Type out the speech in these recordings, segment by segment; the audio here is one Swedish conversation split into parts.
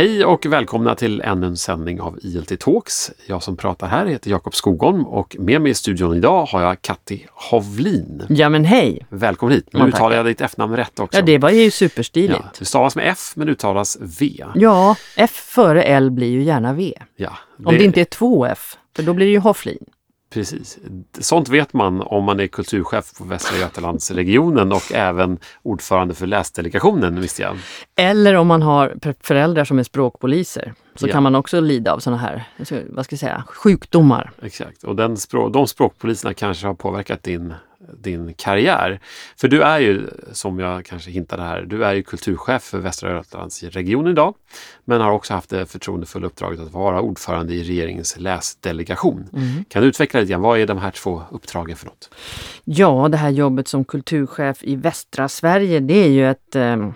Hej och välkomna till ännu en sändning av ILT Talks. Jag som pratar här heter Jakob Skogholm och med mig i studion idag har jag Katti Hovlin. Ja men hej! Välkommen hit! Nu uttalar jag ditt efternamn rätt också. Ja det var ju superstiligt. Ja, det stavas med F men uttalas V. Ja, F före L blir ju gärna V. Ja, Om det inte är två F, för då blir det ju Hofflin. Precis. Sånt vet man om man är kulturchef på Västra Götalandsregionen och även ordförande för läsdelegationen visste jag. Eller om man har föräldrar som är språkpoliser så Ja. kan man också lida av sådana här, vad ska jag säga, sjukdomar. Exakt, och den språ- de språkpoliserna kanske har påverkat din, din karriär. För du är ju, som jag kanske hintade här, du är ju kulturchef för Västra Götalandsregionen idag. Men har också haft det förtroendefulla uppdraget att vara ordförande i regeringens läsdelegation. Kan du utveckla lite grann, vad är de här två uppdragen för något? Ja, det här jobbet som kulturchef i västra Sverige, det är ju ett, eh,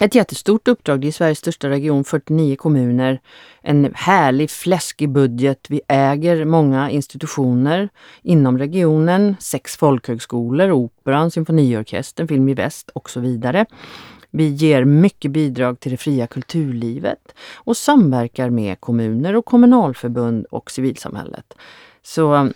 ett jättestort uppdrag. Det är Sveriges största region, 49 kommuner. En härlig, fläskig budget. Vi äger många institutioner inom regionen. Sex folkhögskolor, Operan, Symfoniorkestern, Film i Väst och så vidare. Vi ger mycket bidrag till det fria kulturlivet och samverkar med kommuner och kommunalförbund och civilsamhället. Så mm,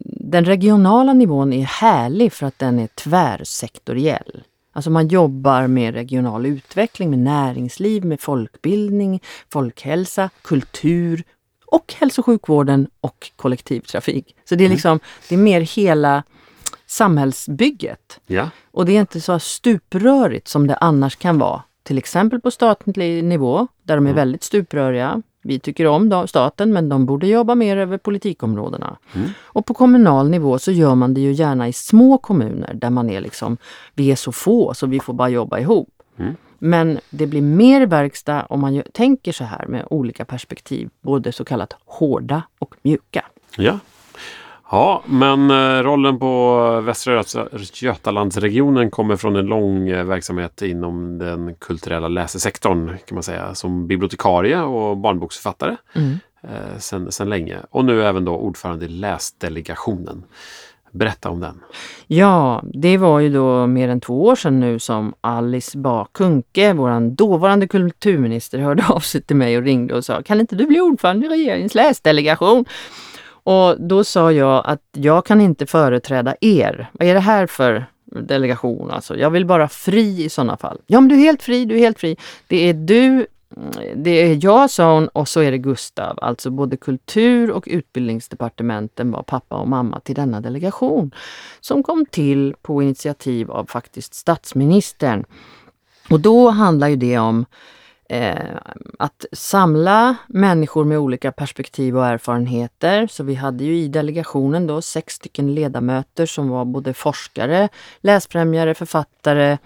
den regionala nivån är härlig för att den är tvärsektoriell. Alltså man jobbar med regional utveckling, med näringsliv, med folkbildning, folkhälsa, kultur och hälso och sjukvården och kollektivtrafik. Så det är liksom, det är mer hela samhällsbygget. Ja, Och det är inte så stuprörigt som det annars kan vara. Till exempel på statlig nivå, där de är väldigt stupröriga. Vi tycker om dem- staten, men de borde jobba mer över politikområdena. Och på kommunal nivå så gör man det ju gärna i små kommuner där man är liksom, vi är så få så vi får bara jobba ihop. Men det blir mer verkstad om man tänker så här med olika perspektiv, både så kallat hårda och mjuka. ja. Ja, men eh, rollen på Västra Göta- Götalandsregionen kommer från en lång eh, verksamhet inom den kulturella läsesektorn kan man säga. Som bibliotekarie och barnboksförfattare eh, sen, sen länge. Och nu även då ordförande i läsdelegationen. Berätta om den. Ja, det var ju då mer än två år sedan nu som Alice Bah Kuhnke, vår dåvarande kulturminister, hörde av sig till mig och ringde och sa Kan inte du bli ordförande i regeringens läsdelegation? Och då sa jag att jag kan inte företräda er. Vad är det här för delegation? Alltså, jag vill bara fri i sådana fall. Ja, men du är helt fri, du är helt fri. Det är du, mm, det är jag, sa hon, och så är det Gustav. Alltså både kultur och utbildningsdepartementen var pappa och mamma till denna delegation. Som kom till på initiativ av faktiskt statsministern. Och då handlar ju det om eh, att samla människor med olika perspektiv och erfarenheter. Så vi hade ju i delegationen då sex stycken ledamöter som var både forskare, läsfrämjare, författare,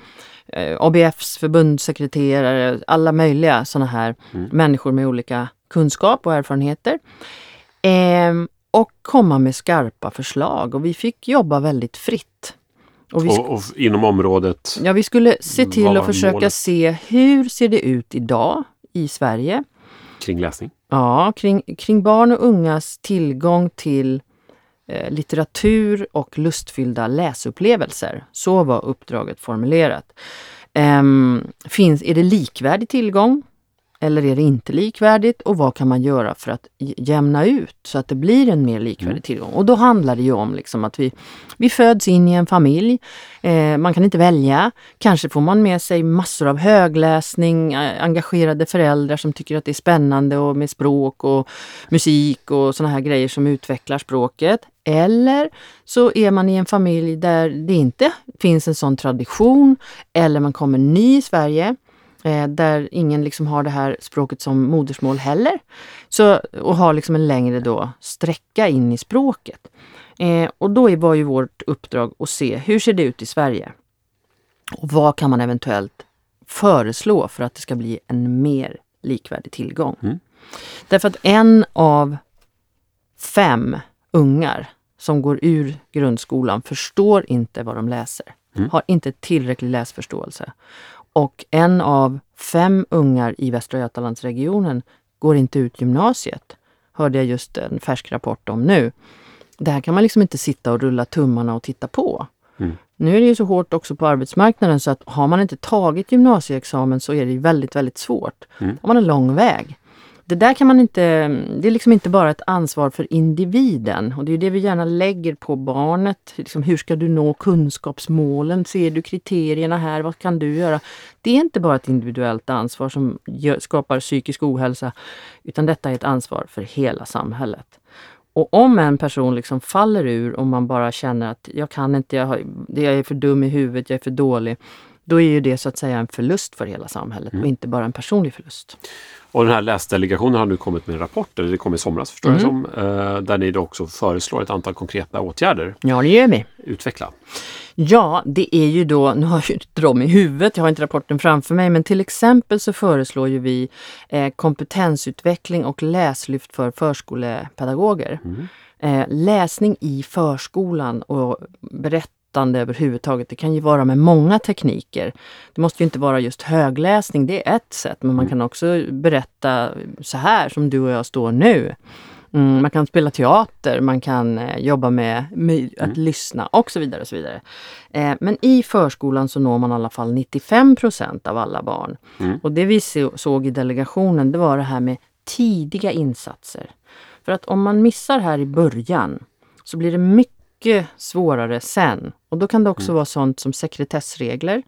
eh, ABFs förbundssekreterare, alla möjliga sådana här människor med olika kunskap och erfarenheter. Ehm, och komma med skarpa förslag och vi fick jobba väldigt fritt. Och vi Och, och inom området. Ja, vi skulle se till Vad var att försöka målet? se hur ser det ut idag i Sverige? kring läsning. Ja, kring, kring barn och ungas tillgång till eh, litteratur och lustfyllda läsupplevelser. Så var uppdraget formulerat. Ehm, finns, är det likvärdig tillgång? Eller är det inte likvärdigt? Och vad kan man göra för att jämna ut så att det blir en mer likvärdig tillgång? Och då handlar det ju om liksom att vi, vi föds in i en familj. Eh, man kan inte välja. Kanske får man med sig massor av högläsning, eh, engagerade föräldrar som tycker att det är spännande och med språk och musik och såna här grejer som utvecklar språket. Eller så är man i en familj där det inte finns en sån tradition eller man kommer ny i Sverige eh, där ingen liksom har det här språket som modersmål heller. Så, och har liksom en längre då sträcka in i språket. Eh, och då är- var ju vårt uppdrag att se hur ser det ut i Sverige? Och vad kan man eventuellt föreslå för att det ska bli en mer likvärdig tillgång? Därför att en av fem ungar som går ur grundskolan förstår inte vad de läser. Har inte tillräcklig läsförståelse. Och en av fem ungar i Västra Götalandsregionen går inte ut gymnasiet. Hörde jag just en färsk rapport om nu. Det här kan man liksom inte sitta och rulla tummarna och titta på. Nu är det ju så hårt också på arbetsmarknaden så att har man inte tagit gymnasieexamen så är det väldigt, väldigt svårt. Mm. Har man en lång väg. Det där kan man inte, det är liksom inte bara ett ansvar för individen och det är det vi gärna lägger på barnet. Liksom, hur ska du nå kunskapsmålen? Ser du kriterierna här? Vad kan du göra? Det är inte bara ett individuellt ansvar som gör, skapar psykisk ohälsa utan detta är ett ansvar för hela samhället. Och om en person liksom faller ur och man bara känner att jag kan inte, jag, har, jag är för dum i huvudet, jag är för dålig. Då är ju det så att säga en förlust för hela samhället och inte bara en personlig förlust. Och den här läsdelegationen har nu kommit med en rapport, eller det kom i somras förstår jag som, eh, där ni då också föreslår ett antal konkreta åtgärder. Ja, det gör vi. Utveckla. Ja, det är ju då, nu har jag inte dem i huvudet, jag har inte rapporten framför mig, men till exempel så föreslår ju vi eh, kompetensutveckling och läslyft för förskolepedagoger. Eh, läsning i förskolan och berättande överhuvudtaget, det kan ju vara med många tekniker. Det måste ju inte vara just högläsning, det är ett sätt, men man kan också berätta så här som du och jag står nu. Mm, man kan spela teater, man kan eh, jobba med, med att lyssna och så vidare. Och så vidare. Eh, men i förskolan så når man i alla fall 95% av alla barn. Och det vi så, såg i delegationen det var det här med tidiga insatser. För att om man missar här i början så blir det mycket svårare sen. Och då kan det också vara sånt som sekretessregler.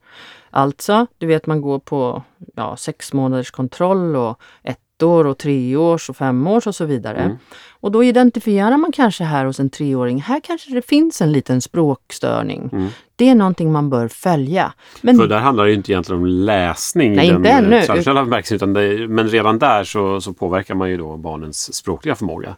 Alltså, du vet man går på ja, sex månaders kontroll och ett år och tre års och fem års och så vidare. Och då identifierar man kanske här hos en treåring, här kanske det finns en liten språkstörning. Det är någonting man bör följa. Men För där handlar det ju inte egentligen om läsning Nej, i den inte eh, traditionella bemärkelsen, utan det, men redan där så, så påverkar man ju då barnens språkliga förmåga.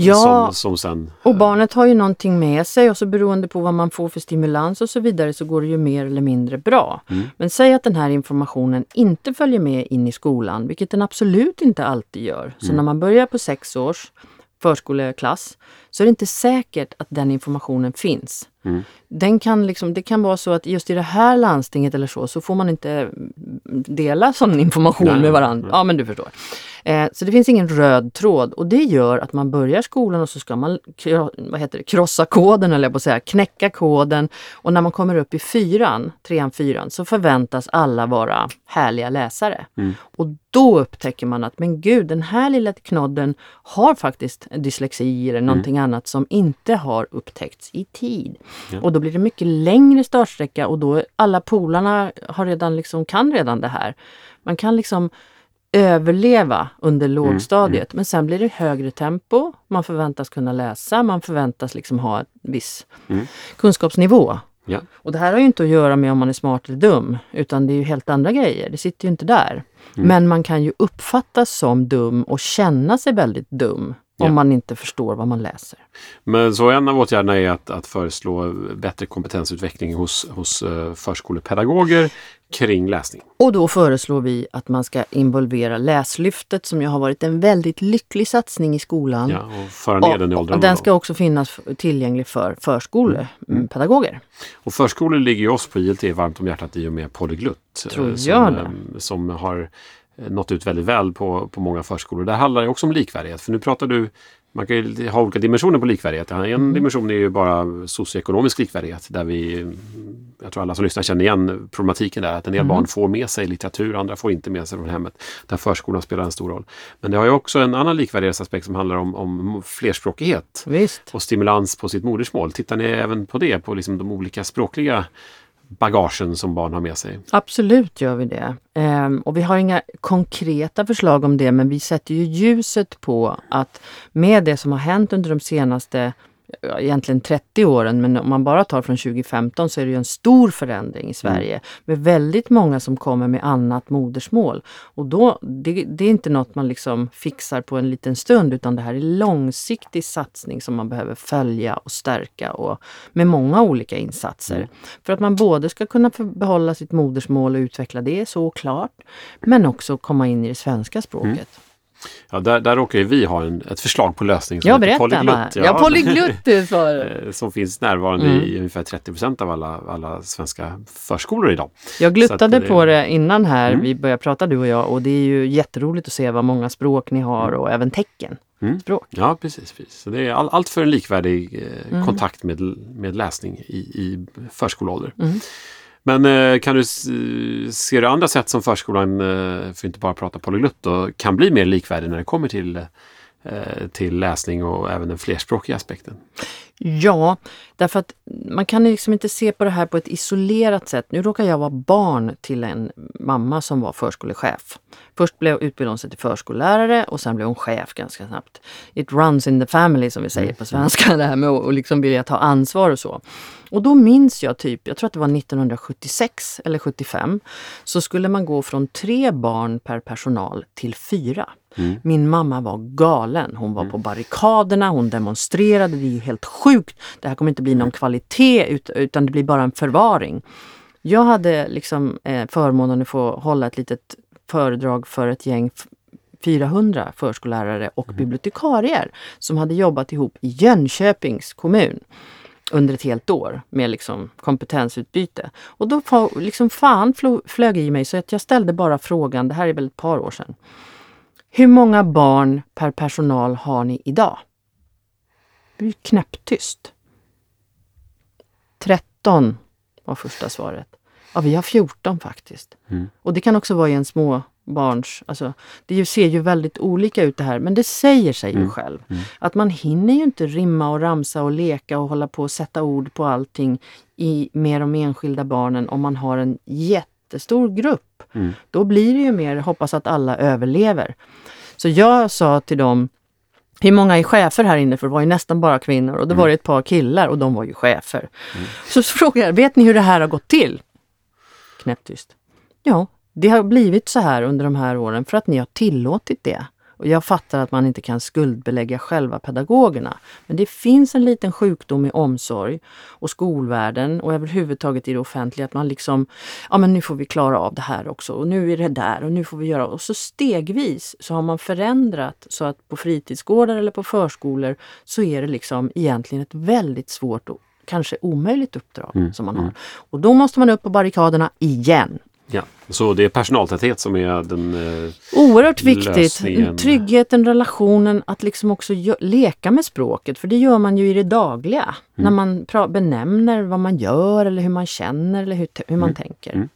Ja. Som, som sen... Och barnet har ju någonting med sig och så beroende på vad man får för stimulans och så vidare så går det ju mer eller mindre bra. Men säg att den här informationen inte följer med in i skolan, vilket den absolut inte alltid gör. Så när man börjar på sex års förskoleklass så är det inte säkert att den informationen finns. Den kan liksom, det kan vara så att just i det här landstinget eller så, så får man inte dela sån information Nej, med varandra. Ja, men du förstår. Eh, så det finns ingen röd tråd och det gör att man börjar skolan och så ska man vad heter det, krossa koden, eller jag på att säga, knäcka koden. Och när man kommer upp i fyran, trean, fyran, så förväntas alla vara härliga läsare. Och då upptäcker man att, men gud, den här lilla knodden har faktiskt dyslexi eller någonting annat som inte har upptäckts i tid. Och då blir det mycket längre startsträcka och då alla polarna har redan liksom, kan redan det här. Man kan liksom överleva under lågstadiet men sen blir det högre tempo. Man förväntas kunna läsa, man förväntas liksom ha en viss kunskapsnivå. Ja. Och det här har ju inte att göra med om man är smart eller dum, utan det är ju helt andra grejer. Det sitter ju inte där. Men man kan ju uppfattas som dum och känna sig väldigt dum Ja. om man inte förstår vad man läser. Men så en av åtgärderna är att, att föreslå bättre kompetensutveckling hos, hos eh, förskolepedagoger kring läsning. Och då föreslår vi att man ska involvera Läslyftet som ju har varit en väldigt lycklig satsning i skolan. Ja, och föra ner den i och, åldrarna. och den ska också finnas tillgänglig för förskolepedagoger. Och förskolor ligger ju oss på ILT varmt om hjärtat i och med Polyglutt. eh, Tror som, jag det. eh, som har eh, nått ut väldigt väl på, på många förskolor. Det handlar ju också om likvärdighet. För nu pratar du man kan ju ha olika dimensioner på likvärdighet. En Mm. dimension är ju bara socioekonomisk likvärdighet där vi, jag tror alla som lyssnar känner igen problematiken där. Att en del Mm. barn får med sig litteratur, andra får inte med sig från hemmet. Där förskolan spelar en stor roll. Men det har ju också en annan likvärdighetsaspekt som handlar om, om flerspråkighet Visst. och stimulans på sitt modersmål. Tittar ni även på det, på liksom de olika språkliga bagagen som barn har med sig? Absolut gör vi det. Ehm, och vi har inga konkreta förslag om det men vi sätter ju ljuset på att med det som har hänt under de senaste ja, egentligen 30 åren, men om man bara tar från 2015 så är det ju en stor förändring i Sverige med väldigt många som kommer med annat modersmål. Och då, det, det är inte något man liksom fixar på en liten stund utan det här är långsiktig satsning som man behöver följa och stärka och med många olika insatser. För att man både ska kunna behålla sitt modersmål och utveckla det såklart, men också komma in i det svenska språket. Ja, där, där råkar vi ha en, ett förslag på lösning som Jag heter. Polyglutt. Ja, polyglutt du svarar. Eh, som finns närvarande Mm. i ungefär 30 av alla, alla svenska förskolor idag. Jag gluttade att det- på det innan här Mm. vi började prata du och jag och det är ju jätteroligt att se vad många språk ni har och även tecken. Mm. språk. Ja, precis. precis. Så det är all, allt för en likvärdig eh, Mm. kontakt med, med läsning i, i förskoleålder. Men eh, kan du se ser du andra sätt som förskolan, eh, för att inte bara prata polyglutt, då, kan bli mer likvärdig när det kommer till, eh, till läsning och även den flerspråkiga aspekten? Ja, därför att man kan liksom inte se på det här på ett isolerat sätt. Nu råkar jag vara barn till en mamma som var förskolechef. Först blev utbildade hon sig till förskollärare och sen blev hon chef ganska snabbt. It runs in the family som vi säger på svenska, det här med att och liksom vilja ta ansvar och så. Och då minns jag typ, jag tror att det var 1976 eller 75, så skulle man gå från tre barn per personal till fyra. Min mamma var galen. Hon var på barrikaderna, hon demonstrerade. Det är ju helt sjukt. Det här kommer inte bli någon kvalitet ut- utan det blir bara en förvaring. Jag hade liksom eh, förmånen att få hålla ett litet föredrag för ett gäng f- 400 förskollärare och bibliotekarier som hade jobbat ihop i Jönköpings kommun under ett helt år med liksom kompetensutbyte. Och då liksom fan flög i mig så att jag ställde bara frågan, det här är väl ett par år sedan. Hur många barn per personal har ni idag? Det blir knäpptyst. 13 var första svaret. Ja, vi har 14 faktiskt. Mm. Och det kan också vara i en små barns... Alltså, det ser ju väldigt olika ut det här, men det säger sig ju själv. Att man hinner ju inte rimma och ramsa och leka och hålla på och sätta ord på allting i, med de enskilda barnen om man har en jättestor grupp. Då blir det ju mer hoppas att alla överlever. Så jag sa till dem, hur många är chefer här inne? För det var ju nästan bara kvinnor och då var det ett par killar och de var ju chefer. Så frågade jag, vet ni hur det här har gått till? Knäpptyst. Ja, det har blivit så här under de här åren för att ni har tillåtit det. Och jag fattar att man inte kan skuldbelägga själva pedagogerna. Men det finns en liten sjukdom i omsorg och skolvärlden och överhuvudtaget i det offentliga att man liksom, ja men nu får vi klara av det här också och nu är det där och nu får vi göra. Och så stegvis så har man förändrat så att på fritidsgårdar eller på förskolor så är det liksom egentligen ett väldigt svårt och kanske omöjligt uppdrag som man har. Och då måste man upp på barrikaderna igen. Ja. Så det är personaltäthet som är den... Eh, Oerhört viktigt. Lösningen. Tryggheten, relationen, att liksom också leka med språket. För det gör man ju i det dagliga. När man benämner vad man gör eller hur man känner eller hur, hur man tänker.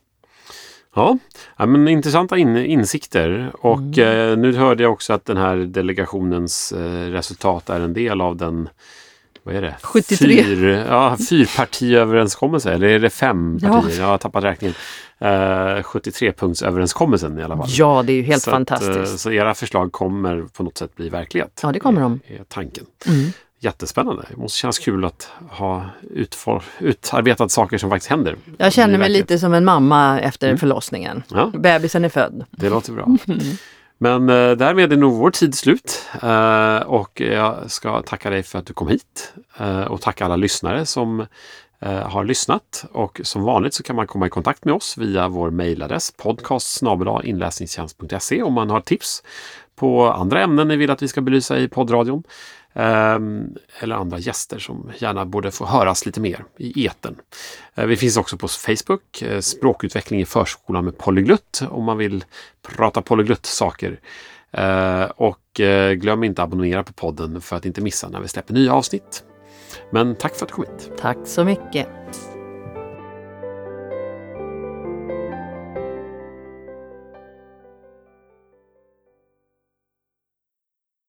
Ja, ja men intressanta in, insikter. Och eh, nu hörde jag också att den här delegationens eh, resultat är en del av den vad är det? 73. Fyr, ja, fyrpartiöverenskommelse, eller är det fem Ja. partier? Jag har tappat räkningen. Eh, 73-punktsöverenskommelsen i alla fall. Ja, det är ju helt så Att, eh, fantastiskt. så era förslag kommer på något sätt bli verklighet. Ja, det kommer de. Är tanken. Mm. Jättespännande. Det måste kännas kul att ha utfor, utarbetat saker som faktiskt händer. Jag känner mig lite som en mamma efter förlossningen. Ja. Bebisen är född. Det låter bra. Men eh, därmed är nog vår tid slut. Eh, och jag ska tacka dig för att du kom hit. Eh, och tacka alla lyssnare som eh, har lyssnat. Och som vanligt så kan man komma i kontakt med oss via vår mejladress podcast inläsningstjänst.se om man har tips på andra ämnen ni vill att vi ska belysa i poddradion. Ehm, eller andra gäster som gärna borde få höras lite mer i eten. Eh, vi finns också på Facebook, eh, språkutveckling i förskolan med polyglutt om man vill prata polyglutt-saker. Eh, och glöm inte att abonnera på podden för att inte missa när vi släpper nya avsnitt. Men tack för att du kom hit. Tack så mycket.